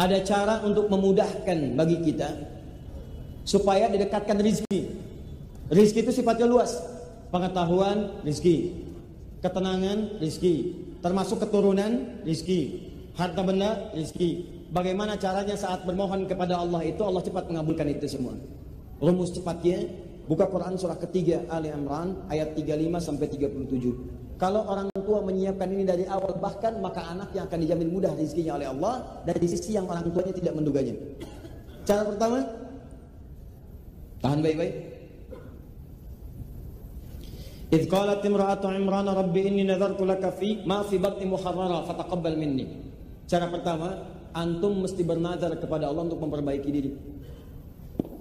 Ada cara untuk memudahkan bagi kita supaya didekatkan rizki. Rizki itu sifatnya luas. Pengetahuan, rizki. Ketenangan, rizki. Termasuk keturunan, rizki. Harta benda, rizki. Bagaimana caranya saat bermohon kepada Allah itu Allah cepat mengabulkan itu semua. Rumus cepatnya buka Quran surah ketiga Ali Imran ayat 35 sampai 37. Kalau orang tua menyiapkan ini dari awal bahkan maka anak yang akan dijamin mudah rezekinya oleh Allah dari sisi yang orang tuanya tidak menduganya. Cara pertama tahan baik-baik. إذ قالت امرأة عمران رب إني نذرت لك في ما في بطني محررا فتقبل مني. Cara pertama, antum mesti bernazar kepada Allah untuk memperbaiki diri.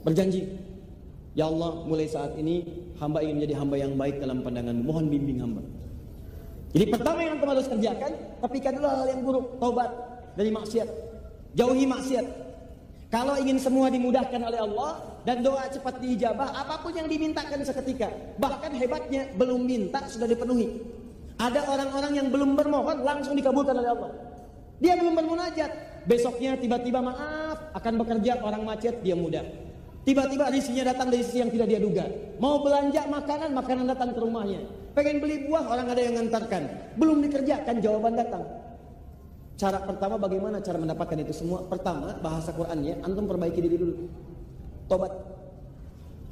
Berjanji, Ya Allah, mulai saat ini hamba ingin menjadi hamba yang baik dalam pandangan. Mohon bimbing hamba. Jadi pertama yang antum harus kerjakan, tapikan dulu hal yang buruk, taubat dari maksiat. Jauhi maksiat. Kalau ingin semua dimudahkan oleh Allah dan doa cepat diijabah, apa pun yang dimintakan seketika. Bahkan hebatnya belum minta sudah dipenuhi. Ada orang-orang yang belum bermohon langsung dikabulkan oleh Allah. Dia belum bermunajat. Besoknya tiba-tiba maaf akan bekerja orang macet dia mudah. Tiba-tiba rezekinya datang dari sisi yang tidak dia duga. Mau belanja makanan, makanan datang ke rumahnya. Pengen beli buah, orang ada yang ngantarkan. Belum dikerjakan, jawaban datang. Cara pertama bagaimana cara mendapatkan itu semua? Pertama, bahasa Qur'annya, antum perbaiki diri dulu. Tobat.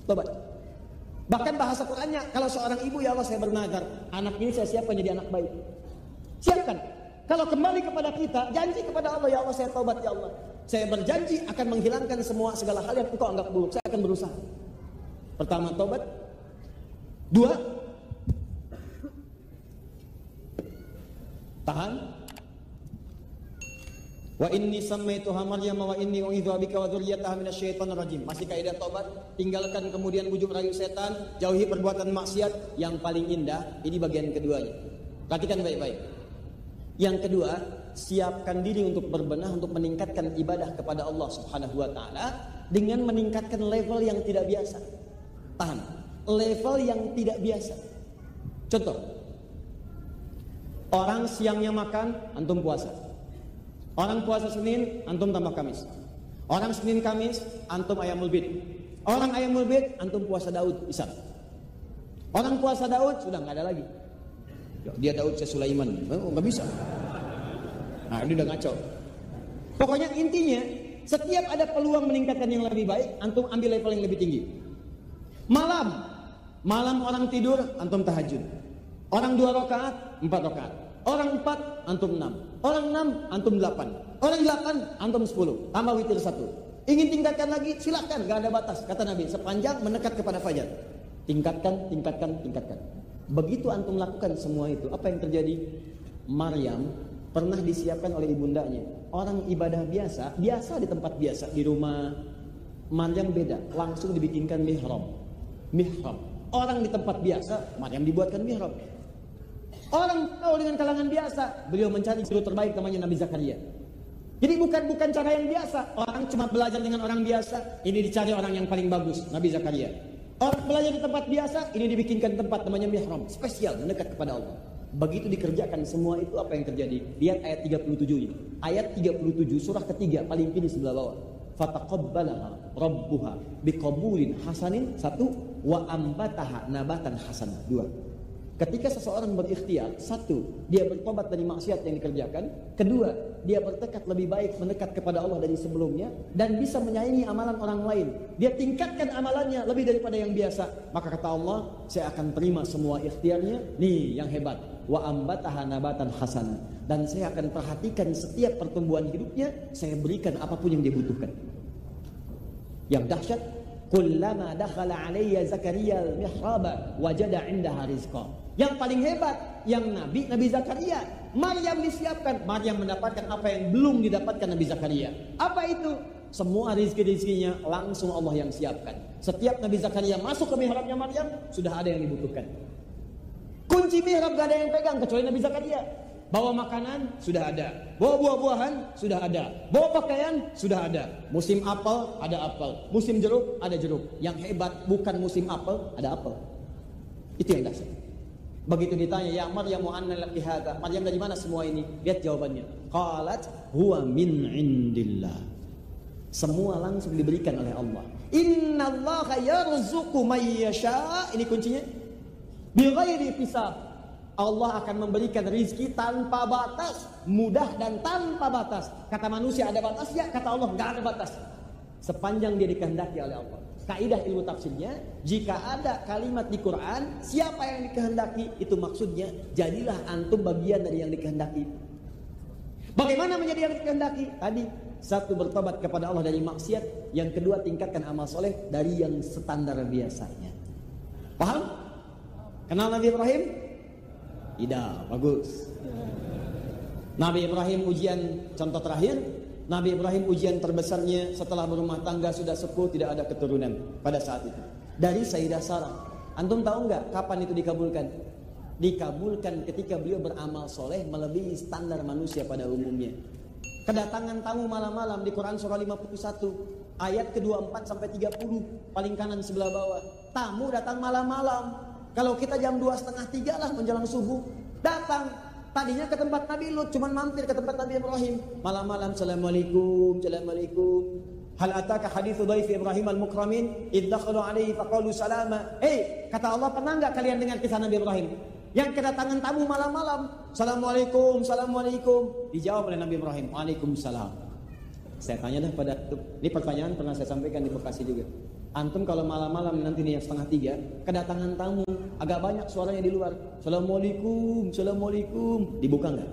Tobat. Bahkan bahasa Qur'annya, kalau seorang ibu ya Allah saya bernazar, anak ini saya siapkan jadi anak baik. Siapkan. Kalau kembali kepada kita, janji kepada Allah, ya Allah saya tobat ya Allah. Saya berjanji akan menghilangkan semua segala hal yang engkau anggap buruk. Saya akan berusaha. Pertama tobat. Dua. Tahan. Wa inni sammaituha Maryam wa inni u'idzu bika wa dzurriyyataha minasyaitonir rajim. Masih kaidah tobat, tinggalkan kemudian bujuk rayu setan, jauhi perbuatan maksiat yang paling indah. Ini bagian keduanya. Perhatikan baik-baik. Yang kedua, siapkan diri untuk berbenah untuk meningkatkan ibadah kepada Allah Subhanahu wa taala dengan meningkatkan level yang tidak biasa. Tahan. Level yang tidak biasa. Contoh. Orang siangnya makan, antum puasa. Orang puasa Senin, antum tambah Kamis. Orang Senin Kamis, antum ayamul bid. Orang ayamul bid, antum puasa Daud, bisa. Orang puasa Daud sudah nggak ada lagi. Dia Daud saya Sulaiman, oh, nggak bisa. Nah, ini udah ngaco. Pokoknya intinya, setiap ada peluang meningkatkan yang lebih baik, antum ambil level yang lebih tinggi. Malam, malam orang tidur, antum tahajud. Orang dua rakaat, empat rakaat. Orang empat, antum enam. Orang enam, antum delapan. Orang delapan, antum sepuluh. Tambah witir satu. Ingin tingkatkan lagi, silakan, gak ada batas. Kata Nabi, sepanjang menekat kepada fajar. Tingkatkan, tingkatkan, tingkatkan. Begitu antum lakukan semua itu, apa yang terjadi? Maryam pernah disiapkan oleh ibundanya. Orang ibadah biasa, biasa di tempat biasa, di rumah. Maryam beda, langsung dibikinkan mihrab. Mihrab. Orang di tempat biasa, Maryam dibuatkan mihrab. Orang tahu dengan kalangan biasa, beliau mencari guru terbaik namanya Nabi Zakaria. Jadi bukan bukan cara yang biasa. Orang cuma belajar dengan orang biasa, ini dicari orang yang paling bagus, Nabi Zakaria. Orang belajar di tempat biasa, ini dibikinkan tempat namanya mihrab, spesial mendekat kepada Allah. Begitu dikerjakan semua itu apa yang terjadi? Lihat ayat 37 ini. Ayat 37 surah ketiga paling kiri sebelah bawah. Fataqabbalaha rabbuha biqabulin hasanin satu wa ambataha nabatan hasanah dua. Ketika seseorang berikhtiar, satu, dia bertobat dari maksiat yang dikerjakan. Kedua, dia bertekad lebih baik mendekat kepada Allah dari sebelumnya dan bisa menyaingi amalan orang lain. Dia tingkatkan amalannya lebih daripada yang biasa. Maka kata Allah, saya akan terima semua ikhtiarnya. Nih yang hebat. Wa ambataha nabatan hasanah. Dan saya akan perhatikan setiap pertumbuhan hidupnya, saya berikan apa pun yang dia butuhkan. Yang dahsyat, kullama dakhala alayya Zakaria al-mihraba wajada indaha rizqa. Yang paling hebat, yang Nabi, Nabi Zakaria. Maryam disiapkan, Maryam mendapatkan apa yang belum didapatkan Nabi Zakaria. Apa itu? Semua rizki-rizkinya langsung Allah yang siapkan. Setiap Nabi Zakaria masuk ke mihrabnya Maryam, sudah ada yang dibutuhkan. Kunci mihrab gak ada yang pegang kecuali Nabi Zakaria. Bawa makanan sudah ada, bawa buah-buahan sudah ada, bawa pakaian sudah ada. Musim apel ada apel, musim jeruk ada jeruk. Yang hebat bukan musim apel ada apel. Itu yang dasar. Begitu ditanya, "Ya Maryam anna laki hadza?" Maryam dari mana semua ini? Lihat jawabannya. Qalat huwa min indillah. Semua langsung diberikan oleh Allah. Inna Allah yarzuqu may yasha. Ini kuncinya. Bighairi hisab. Allah akan memberikan rizki tanpa batas, mudah dan tanpa batas. Kata manusia ada batasnya, kata Allah nggak ada batas. Sepanjang dia dikehendaki oleh Allah. Kaidah ilmu tafsirnya, jika ada kalimat di Quran, siapa yang dikehendaki, itu maksudnya jadilah antum bagian dari yang dikehendaki. Bagaimana menjadi yang dikehendaki? Tadi satu bertobat kepada Allah dari maksiat, yang kedua tingkatkan amal soleh dari yang standar biasanya. Paham? Kenal Nabi Ibrahim? Tidak, bagus. Nabi Ibrahim ujian contoh terakhir Nabi Ibrahim ujian terbesarnya setelah berumah tangga sudah sepuh tidak ada keturunan pada saat itu. Dari Sayyidah Sarah. Antum tahu nggak kapan itu dikabulkan? Dikabulkan ketika beliau beramal soleh melebihi standar manusia pada umumnya. Kedatangan tamu malam-malam di Quran surah 51 ayat ke-24 sampai 30 paling kanan sebelah bawah. Tamu datang malam-malam. Kalau kita jam dua setengah tiga lah menjelang subuh datang Tadinya ke tempat Nabi Lut, cuman mampir ke tempat Nabi Ibrahim. Malam-malam, Assalamualaikum, Assalamualaikum. Hal ataka hadithu dhaifi Ibrahim al-mukramin? Iddakhalu alaihi faqalu salama. Eh, kata Allah pernah enggak kalian dengar kisah Nabi Ibrahim? Yang kedatangan tamu malam-malam. Assalamualaikum, Assalamualaikum. Dijawab oleh Nabi Ibrahim Waalaikumsalam. Saya tanya dah pada Ini pertanyaan pernah saya sampaikan di Bekasi juga. Antum kalau malam-malam nanti nih yang setengah tiga Kedatangan tamu Agak banyak suaranya di luar. Assalamualaikum, assalamualaikum. Dibuka nggak?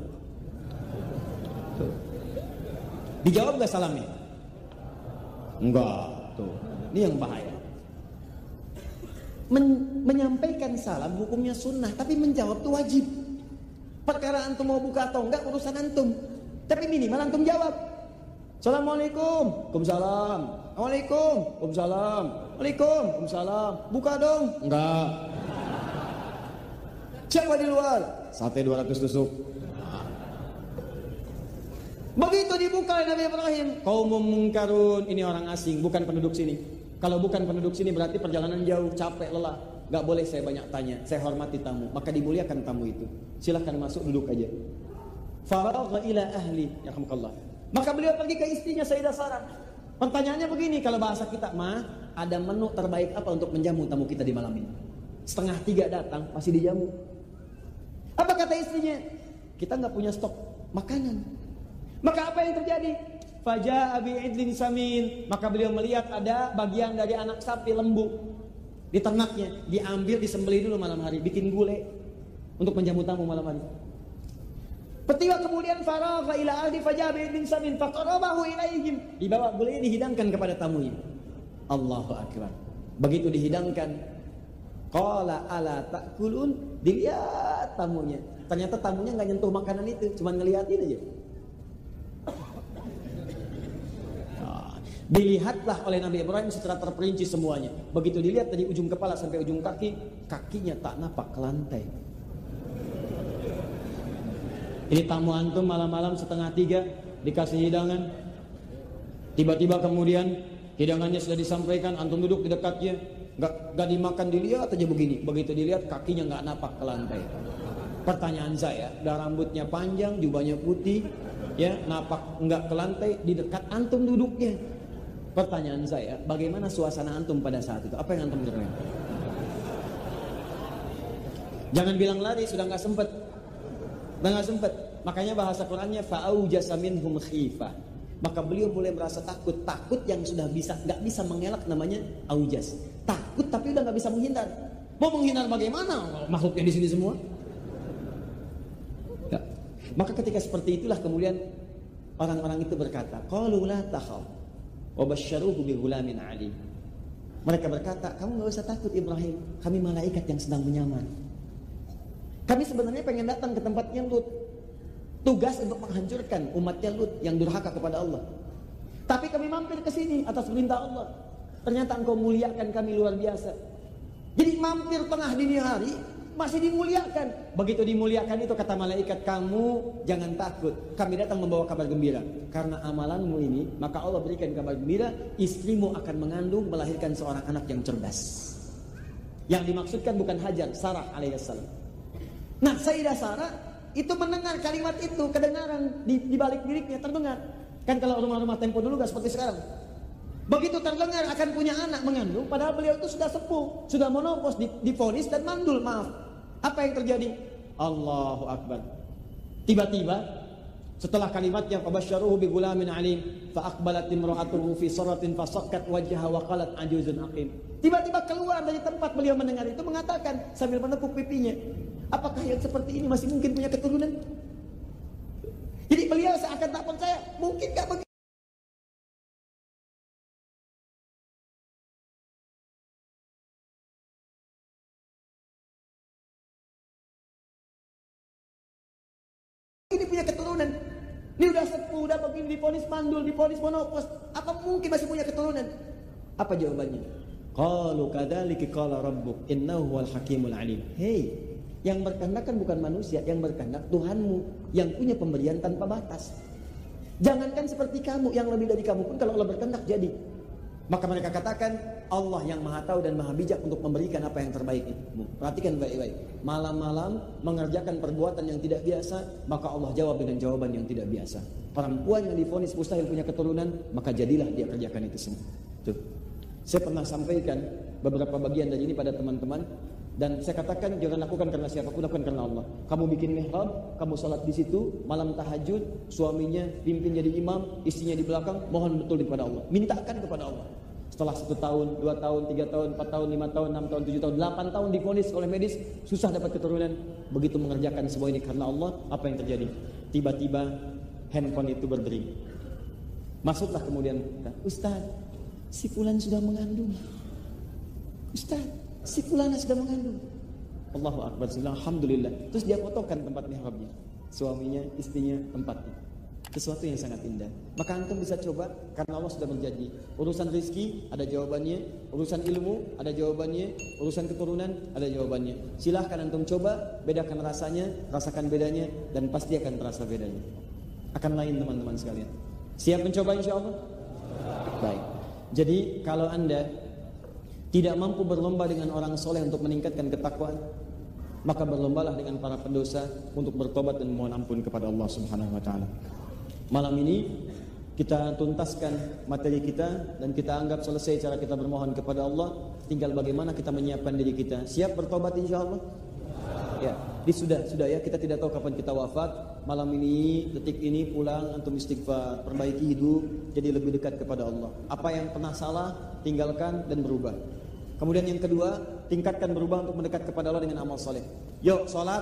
Dijawab nggak salamnya? Enggak. Tuh. Ini yang bahaya. Men menyampaikan salam hukumnya sunnah, tapi menjawab itu wajib. Perkara antum mau buka atau enggak urusan antum. Tapi minimal antum jawab. Assalamualaikum. Waalaikumsalam. Waalaikum. Waalaikumsalam. Waalaikum. Waalaikumsalam. Buka dong. Enggak. Siapa di luar? Sate 200 tusuk. Begitu dibuka Nabi Ibrahim, kaum mungkarun, ini orang asing, bukan penduduk sini. Kalau bukan penduduk sini berarti perjalanan jauh, capek, lelah. Gak boleh saya banyak tanya, saya hormati tamu. Maka dimuliakan tamu itu. Silahkan masuk, duduk aja. Faragha ila ahli, ya Maka beliau pergi ke istrinya Sayyidah Sarah. Pertanyaannya begini, kalau bahasa kita, mah ada menu terbaik apa untuk menjamu tamu kita di malam ini? Setengah tiga datang, masih dijamu. Apa kata istrinya? Kita nggak punya stok makanan. Maka apa yang terjadi? Faja abi idlin samin. Maka beliau melihat ada bagian dari anak sapi lembu di ternaknya, diambil disembelih dulu malam hari, bikin gulai untuk menjamu tamu malam hari. Petiwa kemudian faragha ila ahli fajabi bin samin faqarabahu ilaihim. Dibawa gulai dihidangkan kepada tamunya. Allahu akbar. Begitu dihidangkan, Qala ala takulun dilihat tamunya. Ternyata tamunya nggak nyentuh makanan itu, cuma ngeliatin aja. Ah, dilihatlah oleh Nabi Ibrahim secara terperinci semuanya. Begitu dilihat dari ujung kepala sampai ujung kaki, kakinya tak napak ke lantai. Ini tamu antum malam-malam setengah tiga dikasih hidangan. Tiba-tiba kemudian hidangannya sudah disampaikan, antum duduk di dekatnya, Gak, gak dimakan dilihat aja begini. Begitu dilihat kakinya nggak napak ke lantai. Pertanyaan saya, dah rambutnya panjang, jubahnya putih, ya napak nggak ke lantai di dekat antum duduknya. Pertanyaan saya, bagaimana suasana antum pada saat itu? Apa yang antum dengar? Jangan bilang lari, sudah nggak sempet. Sudah nggak sempet. Makanya bahasa Qurannya fa'au jasamin hum khifah maka beliau mulai merasa takut takut yang sudah bisa nggak bisa mengelak namanya aujas takut tapi udah nggak bisa menghindar mau menghindar bagaimana makhluknya di sini semua. Maka ketika seperti itulah kemudian orang-orang itu berkata qalu la takhaf wa ghulamin ali mereka berkata kamu nggak usah takut Ibrahim kami malaikat yang sedang menyamar kami sebenarnya pengen datang ke tempatnya Lut tugas untuk menghancurkan umatnya Lut yang durhaka kepada Allah. Tapi kami mampir ke sini atas perintah Allah. Ternyata engkau muliakan kami luar biasa. Jadi mampir tengah dini hari masih dimuliakan. Begitu dimuliakan itu kata malaikat kamu jangan takut. Kami datang membawa kabar gembira. Karena amalanmu ini maka Allah berikan kabar gembira. Istrimu akan mengandung melahirkan seorang anak yang cerdas. Yang dimaksudkan bukan Hajar, Sarah alaihissalam. Nah, Sayyidah Sarah itu mendengar kalimat itu, kedengaran di, di balik dirinya terdengar. Kan kalau rumah-rumah tempo dulu gak seperti sekarang. Begitu terdengar akan punya anak mengandung, padahal beliau itu sudah sepuh, sudah monopos, difonis dan mandul, maaf. Apa yang terjadi? Allahu Akbar. Tiba-tiba setelah kalimatnya fabasyaruhu bi gulamin alim fa aqbalat imra'atuhu fi saratin fasakkat wajhaha wa qalat ajuzun aqim. Tiba-tiba keluar dari tempat beliau mendengar itu mengatakan sambil menekuk pipinya, apakah yang seperti ini masih mungkin punya keturunan? Jadi beliau seakan tak percaya, mungkin gak begitu? Ini udah sepuh, udah begini, difonis mandul, difonis monopos. Apa mungkin masih punya keturunan? Apa jawabannya? Qalu kadzalika qala rabbuk innahu wal hakimul alim. Hei, yang berkehendak kan bukan manusia, yang berkehendak Tuhanmu yang punya pemberian tanpa batas. Jangankan seperti kamu, yang lebih dari kamu pun kalau Allah berkehendak jadi. Maka mereka katakan Allah yang maha tahu dan maha bijak untuk memberikan apa yang terbaik itu. Perhatikan baik-baik. Malam-malam mengerjakan perbuatan yang tidak biasa, maka Allah jawab dengan jawaban yang tidak biasa. Perempuan yang difonis mustahil punya keturunan, maka jadilah dia kerjakan itu semua. Tuh. Saya pernah sampaikan beberapa bagian dari ini pada teman-teman dan saya katakan jangan lakukan karena siapa pun, lakukan karena Allah. Kamu bikin mihrab, kamu sholat di situ, malam tahajud, suaminya pimpin jadi imam, istrinya di belakang, mohon betul kepada Allah. Mintakan kepada Allah. Setelah satu tahun, dua tahun, tiga tahun, empat tahun, lima tahun, enam tahun, tujuh tahun, delapan tahun difonis oleh medis, susah dapat keturunan. Begitu mengerjakan semua ini karena Allah, apa yang terjadi? Tiba-tiba handphone itu berdering. Masuklah kemudian, Ustaz, si Fulan sudah mengandung. Ustaz, si fulana sudah mengandung. Allahu Akbar, Alhamdulillah. Terus dia fotokan tempat mihrabnya. Suaminya, istrinya, tempatnya. Sesuatu yang sangat indah. Maka antum bisa coba karena Allah sudah berjanji. Urusan rizki ada jawabannya, urusan ilmu ada jawabannya, urusan keturunan ada jawabannya. Silahkan antum coba, bedakan rasanya, rasakan bedanya dan pasti akan terasa bedanya. Akan lain teman-teman sekalian. Siap mencoba insya Allah? Baik. Jadi kalau anda tidak mampu berlomba dengan orang soleh untuk meningkatkan ketakwaan, maka berlombalah dengan para pendosa untuk bertobat dan mohon ampun kepada Allah Subhanahu wa taala. Malam ini kita tuntaskan materi kita dan kita anggap selesai cara kita bermohon kepada Allah. Tinggal bagaimana kita menyiapkan diri kita. Siap bertobat insya Allah? Ya, di sudah sudah ya. Kita tidak tahu kapan kita wafat. Malam ini, detik ini pulang antum istighfar, perbaiki hidup jadi lebih dekat kepada Allah. Apa yang pernah salah tinggalkan dan berubah. Kemudian yang kedua, tingkatkan berubah untuk mendekat kepada Allah dengan amal soleh. Yuk, sholat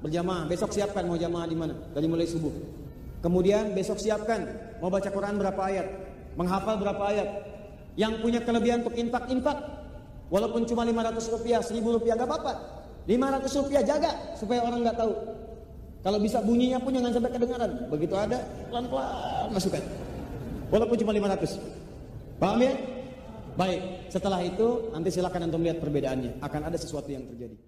berjamaah. Besok siapkan mau jamaah di mana? Dari mulai subuh. Kemudian besok siapkan mau baca Quran berapa ayat, menghafal berapa ayat. Yang punya kelebihan untuk infak infak, walaupun cuma 500 rupiah, 1000 rupiah gak apa-apa. 500 rupiah jaga supaya orang nggak tahu. Kalau bisa bunyinya pun jangan sampai kedengaran. Begitu ada pelan-pelan masukkan. Walaupun cuma 500. Paham ya? Baik, setelah itu nanti silakan antum lihat perbedaannya. Akan ada sesuatu yang terjadi.